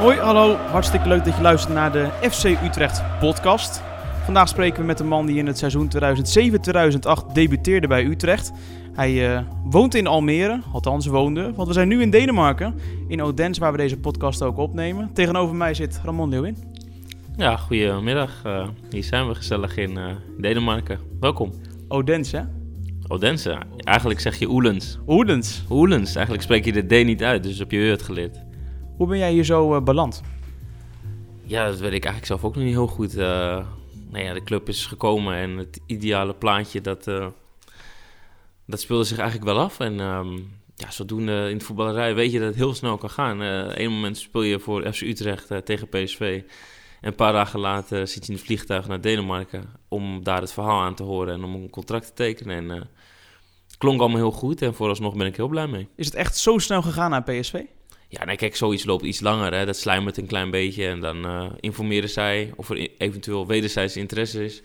Hoi, hallo. Hartstikke leuk dat je luistert naar de FC Utrecht podcast. Vandaag spreken we met een man die in het seizoen 2007-2008 debuteerde bij Utrecht. Hij eh, woont in Almere, althans woonde, want we zijn nu in Denemarken, in Odense, waar we deze podcast ook opnemen. Tegenover mij zit Ramon Leeuwin. Ja, goedemiddag. Uh, hier zijn we gezellig in uh, Denemarken. Welkom. Odense, hè? Odense. Eigenlijk zeg je Oelens. Oelens. Oelens. Eigenlijk spreek je de D niet uit, dus heb je het geleerd. Hoe ben jij hier zo uh, beland? Ja, dat weet ik eigenlijk zelf ook nog niet heel goed. Uh, nou ja, de club is gekomen en het ideale plaatje, dat, uh, dat speelde zich eigenlijk wel af. En um, ja, zodoende in de voetballerij weet je dat het heel snel kan gaan. Eén moment speel je voor FC Utrecht tegen PSV. En een paar dagen later zit je in het vliegtuig naar Denemarken om daar het verhaal aan te horen en om een contract te tekenen. En uh, het klonk allemaal heel goed en vooralsnog ben ik heel blij mee. Is het echt zo snel gegaan naar PSV? Ja, nee, kijk, zoiets loopt iets langer. Hè. Dat slijmert een klein beetje en dan uh, informeren zij of er eventueel wederzijds interesse is.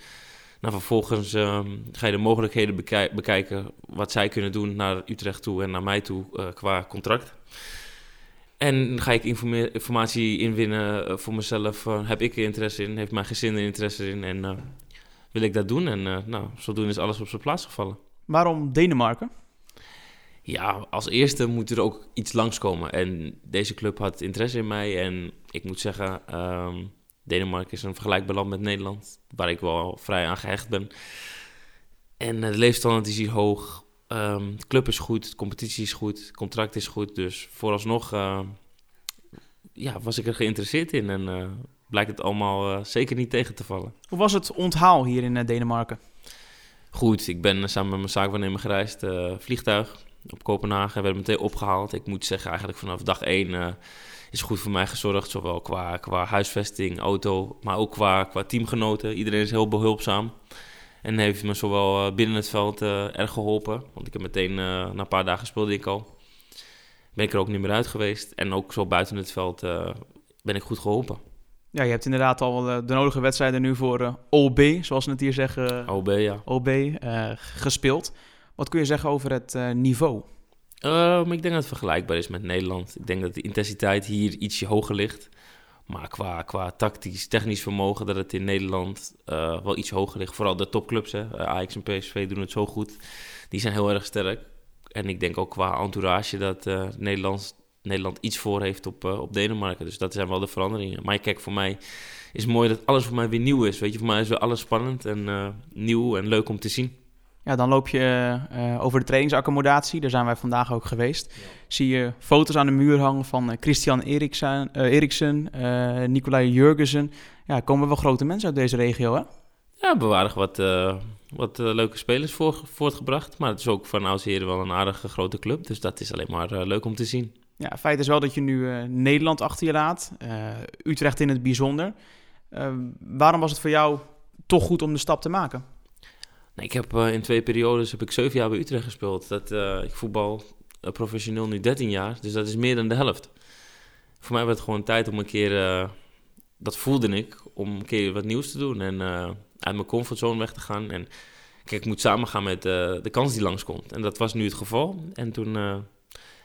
Nou, vervolgens uh, ga je de mogelijkheden bekij bekijken wat zij kunnen doen naar Utrecht toe en naar mij toe uh, qua contract. En ga ik informatie inwinnen voor mezelf. Heb ik er interesse in? Heeft mijn gezin er interesse in? En wil ik dat doen? En nou, zodoende is alles op zijn plaats gevallen. Waarom Denemarken? Ja, als eerste moet er ook iets langskomen. En deze club had interesse in mij. En ik moet zeggen, um, Denemarken is een vergelijkbaar land met Nederland. Waar ik wel vrij aan gehecht ben. En de leefstandaard is hier hoog. Um, de club is goed, de competitie is goed, het contract is goed. Dus vooralsnog uh, ja, was ik er geïnteresseerd in. En uh, blijkt het allemaal uh, zeker niet tegen te vallen. Hoe was het onthaal hier in Denemarken? Goed, ik ben samen met mijn zaakwaarnemer gereisd. vliegtuig op Kopenhagen, werd meteen opgehaald. Ik moet zeggen, eigenlijk vanaf dag één is goed voor mij gezorgd. Zowel qua, qua huisvesting, auto, maar ook qua, qua teamgenoten. Iedereen is heel behulpzaam. En heeft me zowel binnen het veld uh, erg geholpen. Want ik heb meteen uh, na een paar dagen speelde ik al. Ben ik er ook niet meer uit geweest. En ook zo buiten het veld ben ik goed geholpen. Ja, je hebt inderdaad al de nodige wedstrijden nu voor OB, zoals we het hier zeggen. OB, ja. OB gespeeld. Wat kun je zeggen over het niveau? Um, ik denk dat het vergelijkbaar is met Nederland. Ik denk dat de intensiteit hier ietsje hoger ligt. Maar qua, qua tactisch, technisch vermogen, dat het in Nederland uh, wel iets hoger ligt. Vooral de topclubs, hè. Ajax en PSV doen het zo goed. Die zijn heel erg sterk. En ik denk ook qua entourage dat Nederland, Nederland iets voor heeft op, op Denemarken. Dus dat zijn wel de veranderingen. Maar kijk, voor mij is het mooi dat alles voor mij weer nieuw is. Weet je, voor mij is weer alles spannend en nieuw en leuk om te zien. Ja, dan loop je uh, over de trainingsaccommodatie. Daar zijn wij vandaag ook geweest. Ja. Zie je foto's aan de muur hangen van uh, Christian Eriksen, uh, Eriksen Nicolai Jurgensen. Ja, komen wel grote mensen uit deze regio, hè? Ja, we wat, wat leuke spelers voor, voortgebracht. Maar het is ook van oudsher wel een aardige grote club. Dus dat is alleen maar leuk om te zien. Ja, feit is wel dat je nu Nederland achter je laat. Utrecht in het bijzonder. waarom was het voor jou toch goed om de stap te maken? Nee, ik heb uh, in twee periodes heb ik zeven jaar bij Utrecht gespeeld. Dat, uh, ik voetbal uh, professioneel nu 13 jaar, dus dat is meer dan de helft. Voor mij werd het gewoon tijd om een keer, dat voelde ik, om een keer wat nieuws te doen en uit mijn comfortzone weg te gaan. En kijk, ik moet samengaan met de kans die langskomt. En dat was nu het geval. En toen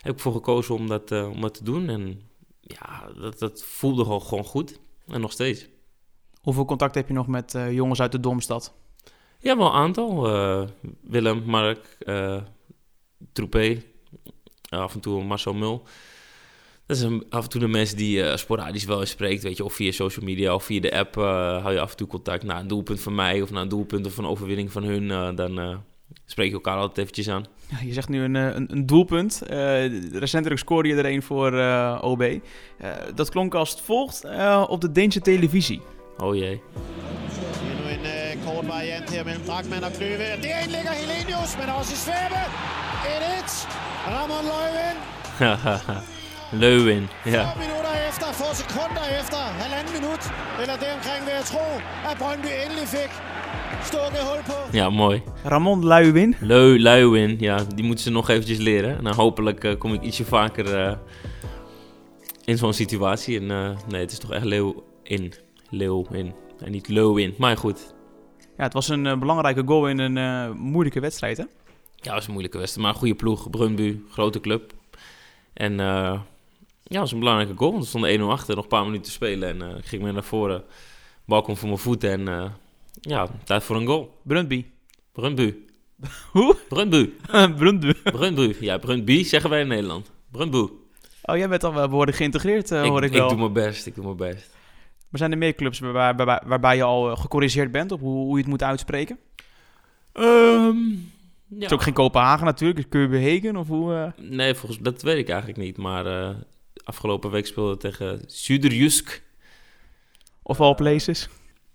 heb ik voor gekozen om dat, om dat te doen. En ja, dat, dat voelde gewoon, gewoon goed. En nog steeds. Hoeveel contact heb je nog met jongens uit de Domstad? Ja, wel een aantal. Uh, Willem, Mark, uh, Troepé, af en toe Marcel Mul. Dat zijn af en toe de mensen die je uh, sporadisch wel eens spreekt, weet je, of via social media of via de app hou je af en toe contact naar een doelpunt van mij of naar een doelpunt of een overwinning van hun. dan spreek je elkaar altijd eventjes aan. Ja, je zegt nu een, een, een doelpunt. recentelijk scoorde je er een voor OB. dat klonk als het volgt op de Deense televisie. Oh jee. Variant her mellem Drachmann og Kløve. Derind ligger Helenius, men også Svebe. 1-1. Ramon Løjvind. Løvin, ja. Få minutter efter, få sekunder efter, halvanden minut, eller deromkring vil jeg tro, at Brøndby endelig fik stukket hul på. Ja, mooi. Ramon Luiwin. Leu, Luiwin, ja, die moeten ze nog eventjes leren. Nou, hopelijk uh, kom ik ietsje vaker uh, in zo'n situatie. En uh, nee, het is toch echt leeuw in. Leeuw in. En niet Leuwin. Maar goed, ja, het was een uh, belangrijke goal in een uh, moeilijke wedstrijd, hè? Ja, het was een moeilijke wedstrijd, maar een goede ploeg. Brunbu, grote club. En uh, Ja, dat was een belangrijke goal. Want er stond 1-0 achter, nog een paar minuten te spelen. En eh, ik ging mee naar voren. Bal komt voor mijn voeten en eh, ja, tijd voor een goal. Brundby. Brunbu. Hoe? Brunbu. Brundby. Brunbu. Ja, Brunby zeggen wij in Nederland. Brunbu. Oh, jij bent al wel behoorlijk geïntegrerd, eh, hoor ik, ik, wel. doe mijn best, ik doe mijn best. Maar zijn er meer clubs waar, waar- waarbij je al eh, gecorrigeerd bent op hoe, hoe je het moet uitspreken? Ehm ja. Het is ook geen Kopenhagen natuurlijk, is Keubenhagen of hoe... eh? Nee, volgens dat weet ik eigenlijk niet. Maar eh, afgelopen week speelde tegen Zuderjusk. Of all places.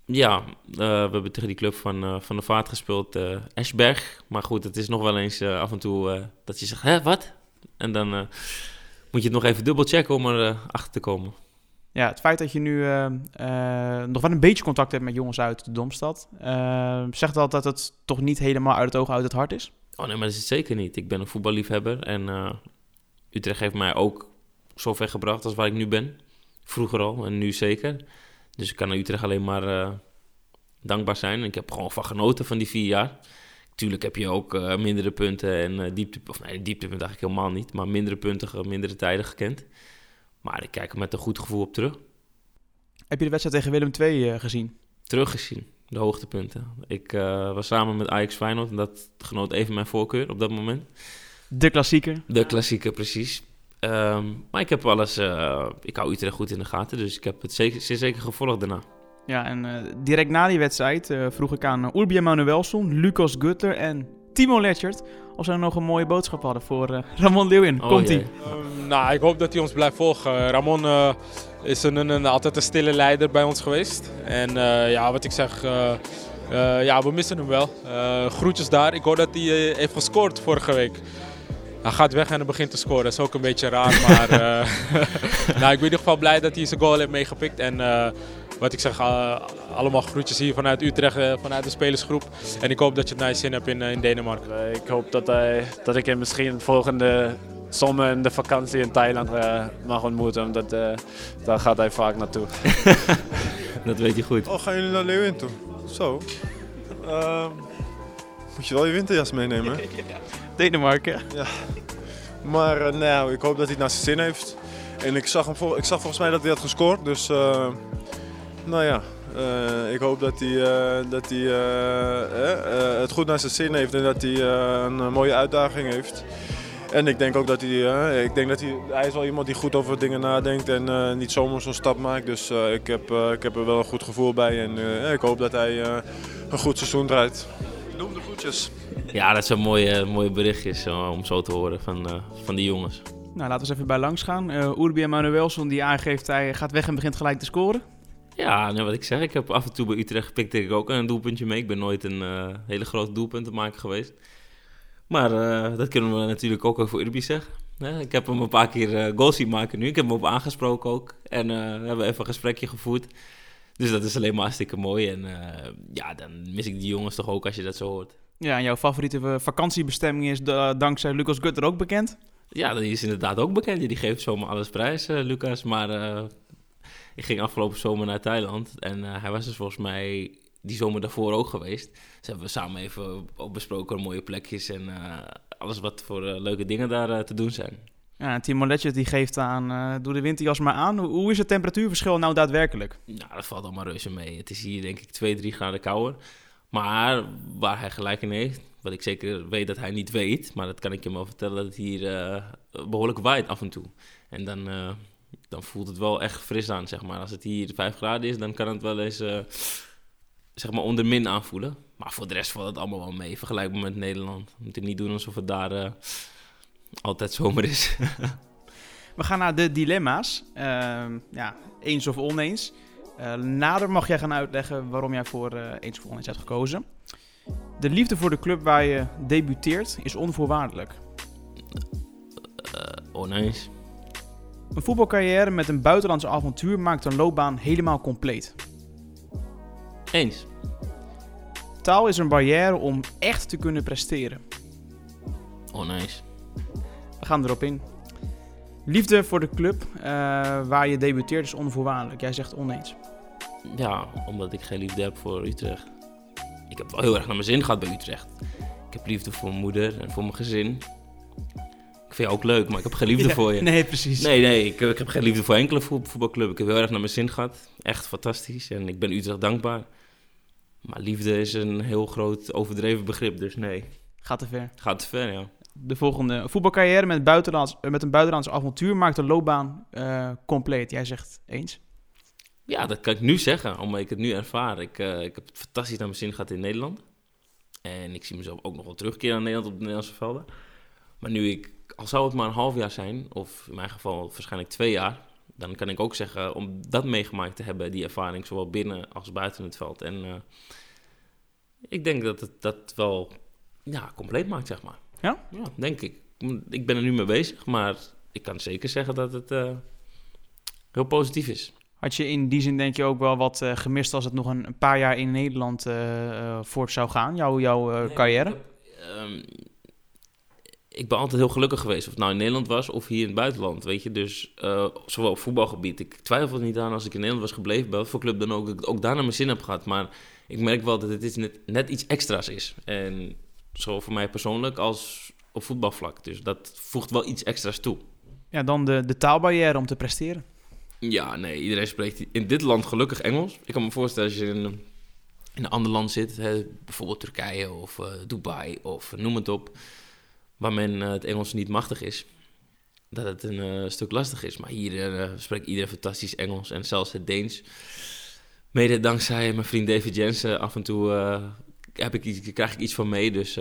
Ja, eh, we hebben tegen die club van, eh, van de Vaart gespeeld, eh Eschberg. Maar goed, het is nog wel eens af en toe eh, dat je zegt, hè, wat? En dan eh, moet je het nog even dubbel checken om er achter te komen. Ja, het feit dat je nu eh, eh, nog wel een beetje contact hebt met jongens uit de Domstad, eh, zegt dat dat het toch niet helemaal uit het oog, uit het hart is? Oh nee, maar dat is het zeker niet. Ik ben een voetballiefhebber en eh, Utrecht heeft mij ook zover gebracht als waar ik nu ben. Vroeger al en nu zeker. Dus ik kan aan Utrecht alleen maar eh, dankbaar zijn. Ik heb gewoon van genoten van die vier jaar. Tuurlijk heb je ook mindere punten en diepte... Of nee, dieptepunten eigenlijk helemaal niet. Maar mindere punten, mindere tijden gekend. Maar ik kijk er met een goed gevoel op terug. Heb je de wedstrijd tegen Willem II eh, gezien? Teruggezien, de hoogtepunten. Ik eh, was samen met Ajax Feyenoord en dat genoot even mijn voorkeur op dat moment. De klassieker. De klassieker, precies. Ehm, maar ik heb alles... eh, ik hou Utrecht goed in de gaten, dus ik heb het zeker, zeer zeker gevolgd daarna. Ja, en direct na die wedstrijd vroeg ik aan uh, Urbi Emanuelson, Lucas Gutler en Timo Letchert of ze nog een mooie boodschap hadden voor eh, Ramon Leeuwin. Oh, Komt-ie. jee. Ehm, nou, ik hoop dat hij ons blijft volgen. Ramon eh, is een, een, een- altijd een stille leider bij ons geweest. En eh, ja, wat ik zeg, eh, eh, ja, we missen hem wel. Eh, groetjes daar. Ik hoor dat hij eh, heeft gescoord vorige week. Hij gaat weg en hij begint te scoren. Dat is ook een beetje raar. Maar eh, nou, ik ben in ieder geval blij dat hij zijn goal heeft meegepikt. En eh, wat ik zeg, eh, allemaal groetjes hier vanuit Utrecht, eh, vanuit de spelersgroep. En ik hoop dat je het naar je zin hebt in, eh, in Denemarken. Ik hoop dat, hij, dat ik hem misschien volgende zomer in de vakantie in Thailand eh, mag ontmoeten. Omdat eh, daar gaat hij vaak naartoe. Dat weet je goed. Oh, gaan jullie naar Leeuwin toe? Zo. Ehm, moet je wel je winterjas meenemen. Denemarken. Maar eh, nou, ik hoop dat hij het naar zijn zin heeft. En ik zag, hem vol- ik zag volgens mij dat hij had gescoord. Dus eh, nou ja, eh, ik hoop dat hij, eh, dat hij eh, het goed naar zijn zin heeft en dat hij eh, een mooie uitdaging heeft. En ik denk ook dat hij, ik denk dat hij, hij is wel iemand die goed over dingen nadenkt en eh, niet zomaar zo'n stap maakt. Dus eh, ik, heb, eh, ik heb er wel een goed gevoel bij en eh, ik hoop dat hij eh, een goed seizoen draait. Doe hem de groetjes. Ja, dat zijn mooie, mooie berichtjes om zo te horen van, eh, van die jongens. Nou, laten we eens even bij langs gaan. Eh Urbi Emanuelson die aangeeft hij gaat weg en begint gelijk te scoren. Ja, nou, wat ik zeg, ik heb af en toe bij Utrecht pikte ik ook een doelpuntje mee. Ik ben nooit een eh, hele grote doelpuntenmaker geweest. Maar eh, dat kunnen we natuurlijk ook over Urbi zeggen. Hè, ik heb hem een paar keer eh, goals zien maken nu. Ik heb hem op aangesproken ook. En we hebben even een gesprekje gevoerd. Dus dat is alleen maar hartstikke mooi. En ja, dan mis ik die jongens toch ook als je dat zo hoort. Ja, en jouw favoriete vakantiebestemming is da- dankzij Lucas Gutler ook bekend. Ja, die is inderdaad ook bekend. Die geeft zomaar alles prijs, Lucas. Maar ik ging afgelopen zomer naar Thailand. En eh, hij was dus volgens mij die zomer daarvoor ook geweest. Dus hebben we samen even besproken mooie plekjes en eh, alles wat voor eh, leuke dingen daar te doen zijn. Ja, Timo Letchert die geeft aan, doe de winterjas maar aan. Hoe, hoe is het temperatuurverschil nou daadwerkelijk? Nou, dat valt allemaal reuze mee. Het is hier denk ik 2, 3 graden kouder. Maar waar hij gelijk in heeft, wat ik zeker weet dat hij niet weet, maar dat kan ik je wel vertellen, dat het hier eh, behoorlijk waait af en toe. En dan, dan voelt het wel echt fris aan, zeg maar. Als het hier 5 graden is, dan kan het wel eens, eh, zeg maar, onder min aanvoelen. Maar voor de rest valt het allemaal wel mee, vergelijkbaar met Nederland. We moeten niet doen alsof het daar eh, altijd zomer is. We gaan naar de dilemma's. Ehm, ja, eens of oneens. Eh, nader mag jij gaan uitleggen waarom jij voor eens of oneens hebt gekozen. De liefde voor de club waar je debuteert is onvoorwaardelijk. Oneens. Een voetbalcarrière met een buitenlands avontuur maakt een loopbaan helemaal compleet. Eens. Taal is een barrière om echt te kunnen presteren. Oneens. We gaan erop in. Liefde voor de club eh, waar je debuteert is onvoorwaardelijk. Jij zegt oneens. Ja, omdat ik geen liefde heb voor Utrecht. Ik heb wel heel erg naar mijn zin gehad bij Utrecht. Ik heb liefde voor mijn moeder en voor mijn gezin. Vind jou ook leuk, maar ik heb geen liefde Ja, voor je. Nee, precies. Nee, nee, ik, ik heb geen liefde voor enkele voet- voetbalclub. Ik heb heel erg naar mijn zin gehad. Echt fantastisch. En ik ben Utrecht dankbaar. Maar liefde is een heel groot overdreven begrip, dus nee. Gaat te ver. Gaat te ver, ja. De volgende voetbalcarrière met, buitenlands, met een buitenlands avontuur maakt de loopbaan eh, compleet. Jij zegt eens. Ja, dat kan ik nu zeggen, omdat ik het nu ervaar. Ik, eh, ik heb het fantastisch naar mijn zin gehad in Nederland. En ik zie mezelf ook nog wel terugkeren naar Nederland op de Nederlandse velden. Maar nu ik, al zou het maar een half jaar zijn, of in mijn geval waarschijnlijk twee jaar, dan kan ik ook zeggen, om dat meegemaakt te hebben, die ervaring, zowel binnen als buiten het veld. En eh, ik denk dat het dat wel ja, compleet maakt, zeg maar. Ja? Ja, denk ik. Ik ben er nu mee bezig, maar ik kan zeker zeggen dat het eh, heel positief is. Had je in die zin denk je ook wel wat eh, gemist als het nog een, een paar jaar in Nederland voort zou gaan, jouw, jouw carrière? Ehm, ik ben altijd heel gelukkig geweest, of het nou in Nederland was of hier in het buitenland, weet je. Dus eh, zowel op voetbalgebied. Ik twijfel er niet aan als ik in Nederland was gebleven, bij wat voor club dan ook, dat ik ook daar naar mijn zin heb gehad. Maar ik merk wel dat het iets net, net iets extra's is. En zowel voor mij persoonlijk als op voetbalvlak. Dus dat voegt wel iets extra's toe. Ja, dan de, de taalbarrière om te presteren. Ja, nee, iedereen spreekt in dit land gelukkig Engels. Ik kan me voorstellen als je in, een- in een ander land zit, hè, bijvoorbeeld Turkije of eh, Dubai of eh, noem het op, waar men eh, het Engels niet machtig is, dat het een eh, stuk lastig is. Maar hier eh, spreekt iedereen fantastisch Engels en zelfs het Deens. Mede dankzij mijn vriend David Jensen af en toe heb ik krijg ik iets van mee, dus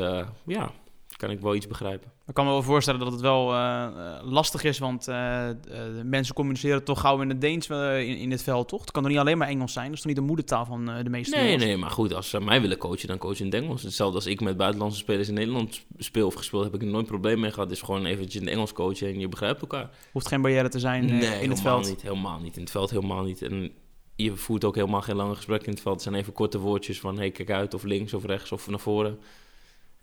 ja, kan ik wel iets begrijpen. Ik kan me wel voorstellen dat het wel eh, eh, lastig is, want de mensen communiceren toch gauw in het Deens in, in het veld, toch? Het kan er niet alleen maar Engels zijn, dat is toch niet de moedertaal van de meeste Nee, nee, maar goed, als ze mij willen coachen, dan coach in het Engels. Hetzelfde als ik met buitenlandse spelers in Nederland speel of gespeeld, heb ik er nooit probleem mee gehad. Het is gewoon eventjes in het Engels coachen en je begrijpt elkaar. Hoeft geen barrière te zijn nee, in het veld. niet, helemaal niet. In het veld helemaal niet. En je voert ook helemaal geen lange gesprekken in het veld. Het zijn even korte woordjes van, hey, kijk uit, of links of rechts of naar voren.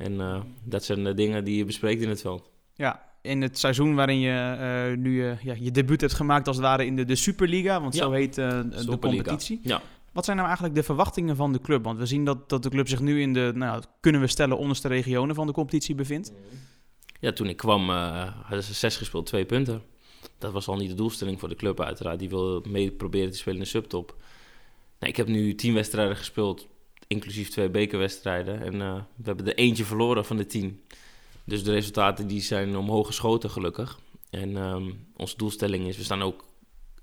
En eh, dat zijn de dingen die je bespreekt in het veld. Ja, in het seizoen waarin je eh, nu eh, ja, je debuut hebt gemaakt als het ware in de, de Superliga, want Ja. zo heet de competitie. Ja. Wat zijn nou eigenlijk de verwachtingen van de club? Want we zien dat, dat de club zich nu in de, nou, kunnen we stellen, onderste regionen van de competitie bevindt. Ja, toen ik kwam eh, hadden ze zes gespeeld, twee punten. Dat was al niet de doelstelling voor de club uiteraard. Die wilde mee proberen te spelen in de subtop. Nou, ik heb nu tien wedstrijden gespeeld, inclusief twee bekerwedstrijden. En eh, we hebben er eentje verloren van de tien. Dus de resultaten die zijn omhoog geschoten gelukkig. En ehm, onze doelstelling is, we staan ook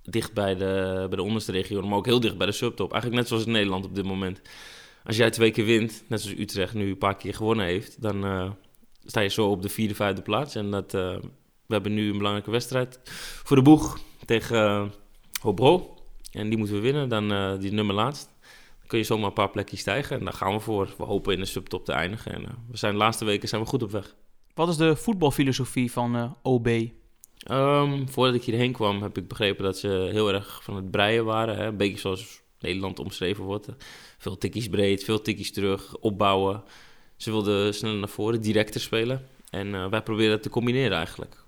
dicht bij de, bij de onderste regio, maar ook heel dicht bij de subtop. Eigenlijk net zoals in Nederland op dit moment. Als jij twee keer wint, net zoals Utrecht nu een paar keer gewonnen heeft, dan eh, sta je zo op de vierde, vijfde plaats. En dat, eh, we hebben nu een belangrijke wedstrijd voor de boeg tegen eh, Hobro. En die moeten we winnen, dan die nummer laatst. Kun je zomaar een paar plekjes stijgen en daar gaan we voor. We hopen in de subtop te eindigen. En eh, we zijn de laatste weken zijn we goed op weg. Wat is de voetbalfilosofie van eh, OB? Ehm, voordat ik hierheen kwam, heb ik begrepen dat ze heel erg van het breien waren. Hè? Een beetje zoals Nederland omschreven wordt. Veel tikkies breed, veel tikkies terug, opbouwen. Ze wilden sneller naar voren, directer spelen. En eh, wij proberen dat te combineren eigenlijk.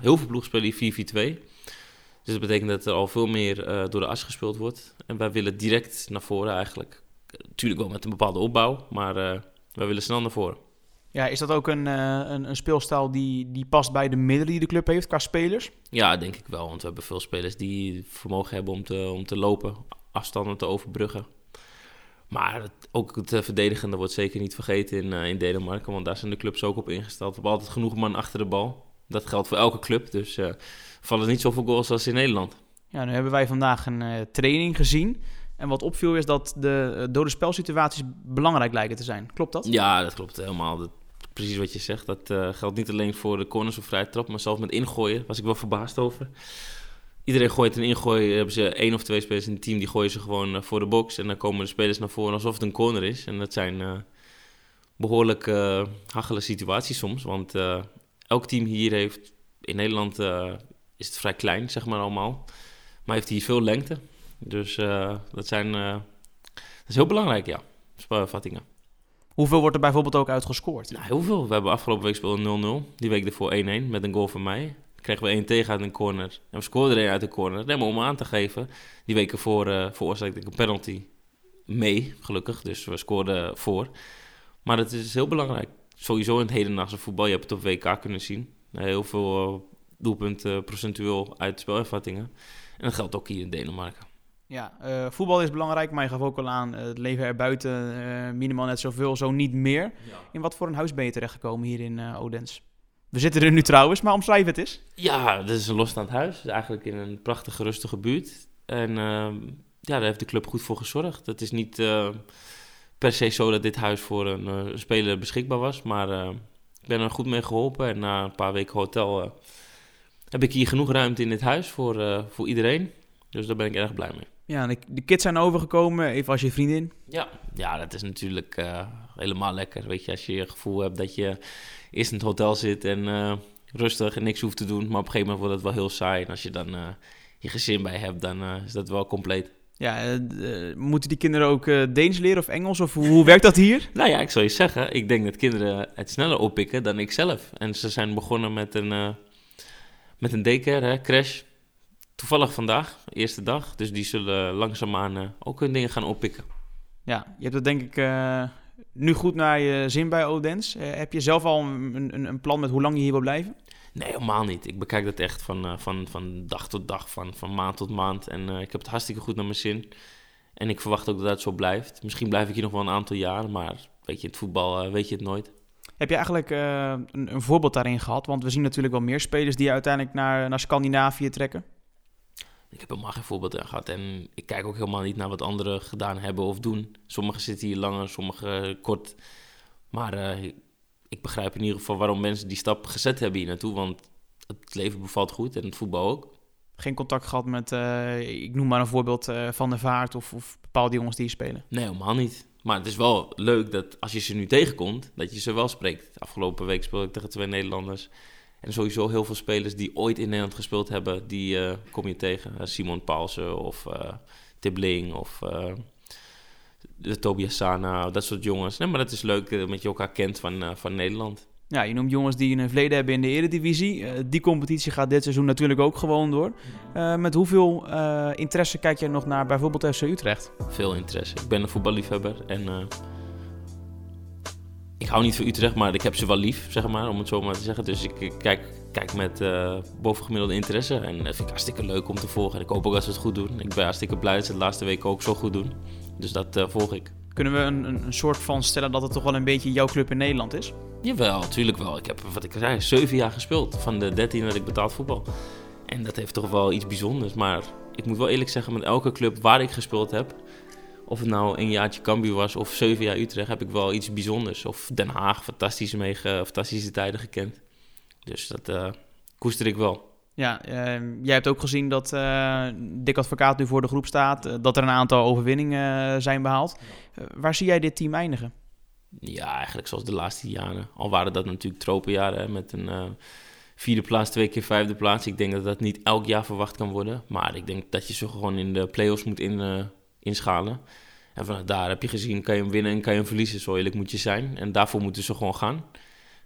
Heel veel ploegen spelen hier 4-4-2. Dus dat betekent dat er al veel meer eh, door de as gespeeld wordt. En wij willen direct naar voren eigenlijk. Tuurlijk wel met een bepaalde opbouw, maar eh, wij willen snel naar voren. Ja, is dat ook een, eh, een, een speelstijl die, die past bij de middelen die de club heeft qua spelers? Ja, denk ik wel. Want we hebben veel spelers die vermogen hebben om te, om te lopen, afstanden te overbruggen. Maar het- ook het verdedigende wordt zeker niet vergeten in, in Denemarken. Want daar zijn de clubs ook op ingesteld. We hebben altijd genoeg man achter de bal. Dat geldt voor elke club. Dus eh vallen niet zoveel goals als in Nederland. Ja, nu hebben wij vandaag een eh, training gezien. En wat opviel is dat de uh, dode spelsituaties belangrijk lijken te zijn. Klopt dat? Ja, dat klopt helemaal. Dat, precies wat je zegt. Dat eh, geldt niet alleen voor de corners of vrije trap, maar zelfs met ingooien was ik wel verbaasd over. Iedereen gooit een ingooi. Hebben ze één of twee spelers in het team die gooien ze gewoon eh, voor de box. En dan komen de spelers naar voren alsof het een corner is. En dat zijn eh, behoorlijk uh, hachele situaties soms. Want uh, elk team hier heeft... In Nederland uh, is het vrij klein, zeg maar allemaal. Maar heeft hier veel lengte. Dus uh, dat, zijn, dat is heel belangrijk, ja. Spuitvattingen. Hoeveel wordt er bijvoorbeeld ook uitgescoord? Nou, heel veel. We hebben afgelopen week speelde 0-0. Die week ervoor 1-1 met een goal van mij. Kregen we 1 tegen uit een corner. En we scoorden er uit een corner. Nee, maar om aan te geven. Die weken voor uh, veroorzaakte ik een penalty mee, gelukkig. Dus we scoorden voor. Maar het is heel belangrijk. Sowieso in het hedendaagse voetbal. Je hebt het op WK kunnen zien. Heel veel uh, doelpunten procentueel uit spelervattingen. En dat geldt ook hier in Denemarken. Ja, uh, voetbal is belangrijk, maar je gaf ook al aan het leven erbuiten uh, minimaal net zoveel, zo niet meer. Ja. In wat voor een huis ben je terechtgekomen hier in Odense? We zitten er nu trouwens, maar omschrijf het eens. Ja, dit is een losstaand huis, eigenlijk in een prachtige, rustige buurt. En ehm, ja, daar heeft de club goed voor gezorgd. Het is niet per se zo dat dit huis voor een speler beschikbaar was, maar ik ben er goed mee geholpen. En na een paar weken hotel heb ik hier genoeg ruimte in dit huis voor, voor iedereen. Dus daar ben ik erg blij mee. Ja, de, de kids zijn overgekomen, even als je vriendin. Ja, ja dat is natuurlijk helemaal lekker. Weet je, als je het gevoel hebt dat je eerst in het hotel zit en rustig en niks hoeft te doen. Maar op een gegeven moment wordt het wel heel saai. En als je dan je gezin bij hebt, dan is dat wel compleet. Ja, moeten die kinderen ook Deens leren of Engels? Of hoe, werkt dat hier? nou ja, ik zou je zeggen, ik denk dat kinderen het sneller oppikken dan ik zelf. En ze zijn begonnen met een, met een daycare, hè, crash toevallig vandaag, eerste dag. Dus die zullen langzaamaan uh, ook hun dingen gaan oppikken. Ja, je hebt het denk ik uh, nu goed naar je zin bij Odens. Uh, heb je zelf al een, een, een, plan met hoe lang je hier wil blijven? Nee, helemaal niet. Ik bekijk dat echt van, van, van dag tot dag, van, van maand tot maand. En ik heb het hartstikke goed naar mijn zin. En ik verwacht ook dat het zo blijft. Misschien blijf ik hier nog wel een aantal jaar, maar weet je, het voetbal weet je het nooit. Heb je eigenlijk een, een voorbeeld daarin gehad? Want we zien natuurlijk wel meer spelers die uiteindelijk naar, naar Scandinavië trekken. Ik heb helemaal geen voorbeeld aan gehad. En ik kijk ook helemaal niet naar wat anderen gedaan hebben of doen. Sommigen zitten hier langer, sommigen kort. Maar uh, ik begrijp in ieder geval waarom mensen die stap gezet hebben hier naartoe. Want het leven bevalt goed en het voetbal ook. Geen contact gehad met, uh, ik noem maar een voorbeeld, uh, Van der Vaart of, of bepaalde jongens die hier spelen? Nee, helemaal niet. Maar het is wel leuk dat als je ze nu tegenkomt, dat je ze wel spreekt. Afgelopen week speelde ik tegen twee Nederlanders. En sowieso heel veel spelers die ooit in Nederland gespeeld hebben, die uh, kom je tegen. Simon Paulsen of Tibling of de Tobias Sana, dat soort jongens. Nee, maar dat is leuk dat je elkaar kent van, van Nederland. Ja, je noemt jongens die een verleden hebben in de Eredivisie. die competitie gaat dit seizoen natuurlijk ook gewoon door. met hoeveel interesse kijk je nog naar bijvoorbeeld FC Utrecht? Veel interesse. Ik ben een voetballiefhebber en ik hou niet van Utrecht, maar ik heb ze wel lief, zeg maar, om het zo maar te zeggen. Dus ik, kijk, kijk met uh, bovengemiddelde interesse. En dat vind ik hartstikke leuk om te volgen. En ik hoop ook dat ze het goed doen. Ik ben hartstikke blij dat ze de laatste weken ook zo goed doen. Dus dat uh, volg ik. Kunnen we een, een, soort van stellen dat het toch wel een beetje jouw club in Nederland is? Jawel, natuurlijk wel. Ik heb, wat ik zei, zeven jaar gespeeld. Van de dertien dat ik betaald voetbal. En dat heeft toch wel iets bijzonders. Maar ik moet wel eerlijk zeggen, met elke club waar ik gespeeld heb of het nou een jaartje Cambuur was of zeven jaar Utrecht, heb ik wel iets bijzonders. Of Den Haag, fantastische, mee, fantastische tijden gekend. Dus dat uh, koester ik wel. Ja, uh, jij hebt ook gezien dat uh, Dick Advocaat nu voor de groep staat. Uh, dat er een aantal overwinningen zijn behaald. waar zie jij dit team eindigen? Ja, eigenlijk zoals de laatste jaren. Al waren dat natuurlijk tropenjaren met een vierde plaats, twee keer vijfde plaats. Ik denk dat dat niet elk jaar verwacht kan worden. Maar ik denk dat je ze gewoon in de play-offs moet in, inschalen. En vanuit daar heb je gezien, kan je hem winnen en kan je hem verliezen. Zo eerlijk moet je zijn. En daarvoor moeten ze gewoon gaan.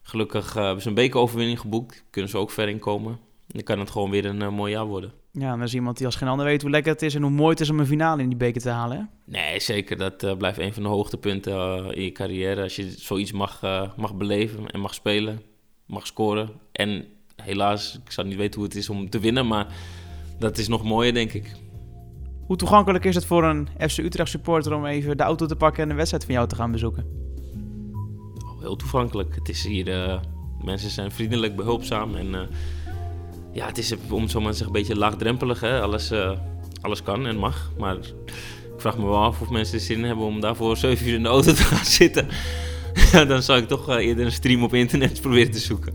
Gelukkig uh, hebben ze een bekeroverwinning geboekt. Kunnen ze ook ver in komen. Dan kan het gewoon weer een uh, mooi jaar worden. Ja, en dat is iemand die als geen ander weet hoe lekker het is en hoe mooi het is om een finale in die beker te halen. Hè? Nee, zeker. Dat uh, blijft een van de hoogtepunten in je carrière. Als je zoiets mag, mag beleven en mag spelen, mag scoren. En helaas, ik zou niet weten hoe het is om te winnen, maar dat is nog mooier, denk ik. Hoe toegankelijk is het voor een FC Utrecht supporter om even de auto te pakken en een wedstrijd van jou te gaan bezoeken? Oh, heel toegankelijk. Het is hier, mensen zijn vriendelijk, behulpzaam en uh, ja, het is om zo maar te zeggen een beetje laagdrempelig. Hè? Alles, uh, alles kan en mag, maar ik vraag me wel af of mensen de zin hebben om daarvoor 7 uur in de auto te gaan zitten. Dan zou ik toch eerder een stream op internet proberen te zoeken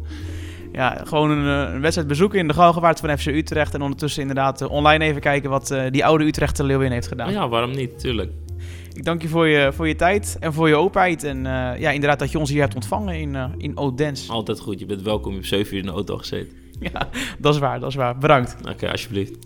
ja, gewoon een, een, wedstrijd bezoeken in de Galgenwaard van FC Utrecht. En ondertussen inderdaad online even kijken wat die oude Utrechter Leeuwin heeft gedaan. Ja, waarom niet? Tuurlijk. Ik dank je voor je, voor je tijd en voor je openheid. En uh, ja, inderdaad dat je ons hier hebt ontvangen in, uh, in Odense. Altijd goed. Je bent welkom. Je hebt 7 uur in de auto gezeten. Ja, dat is waar. Dat is waar. Bedankt. Oké, alsjeblieft.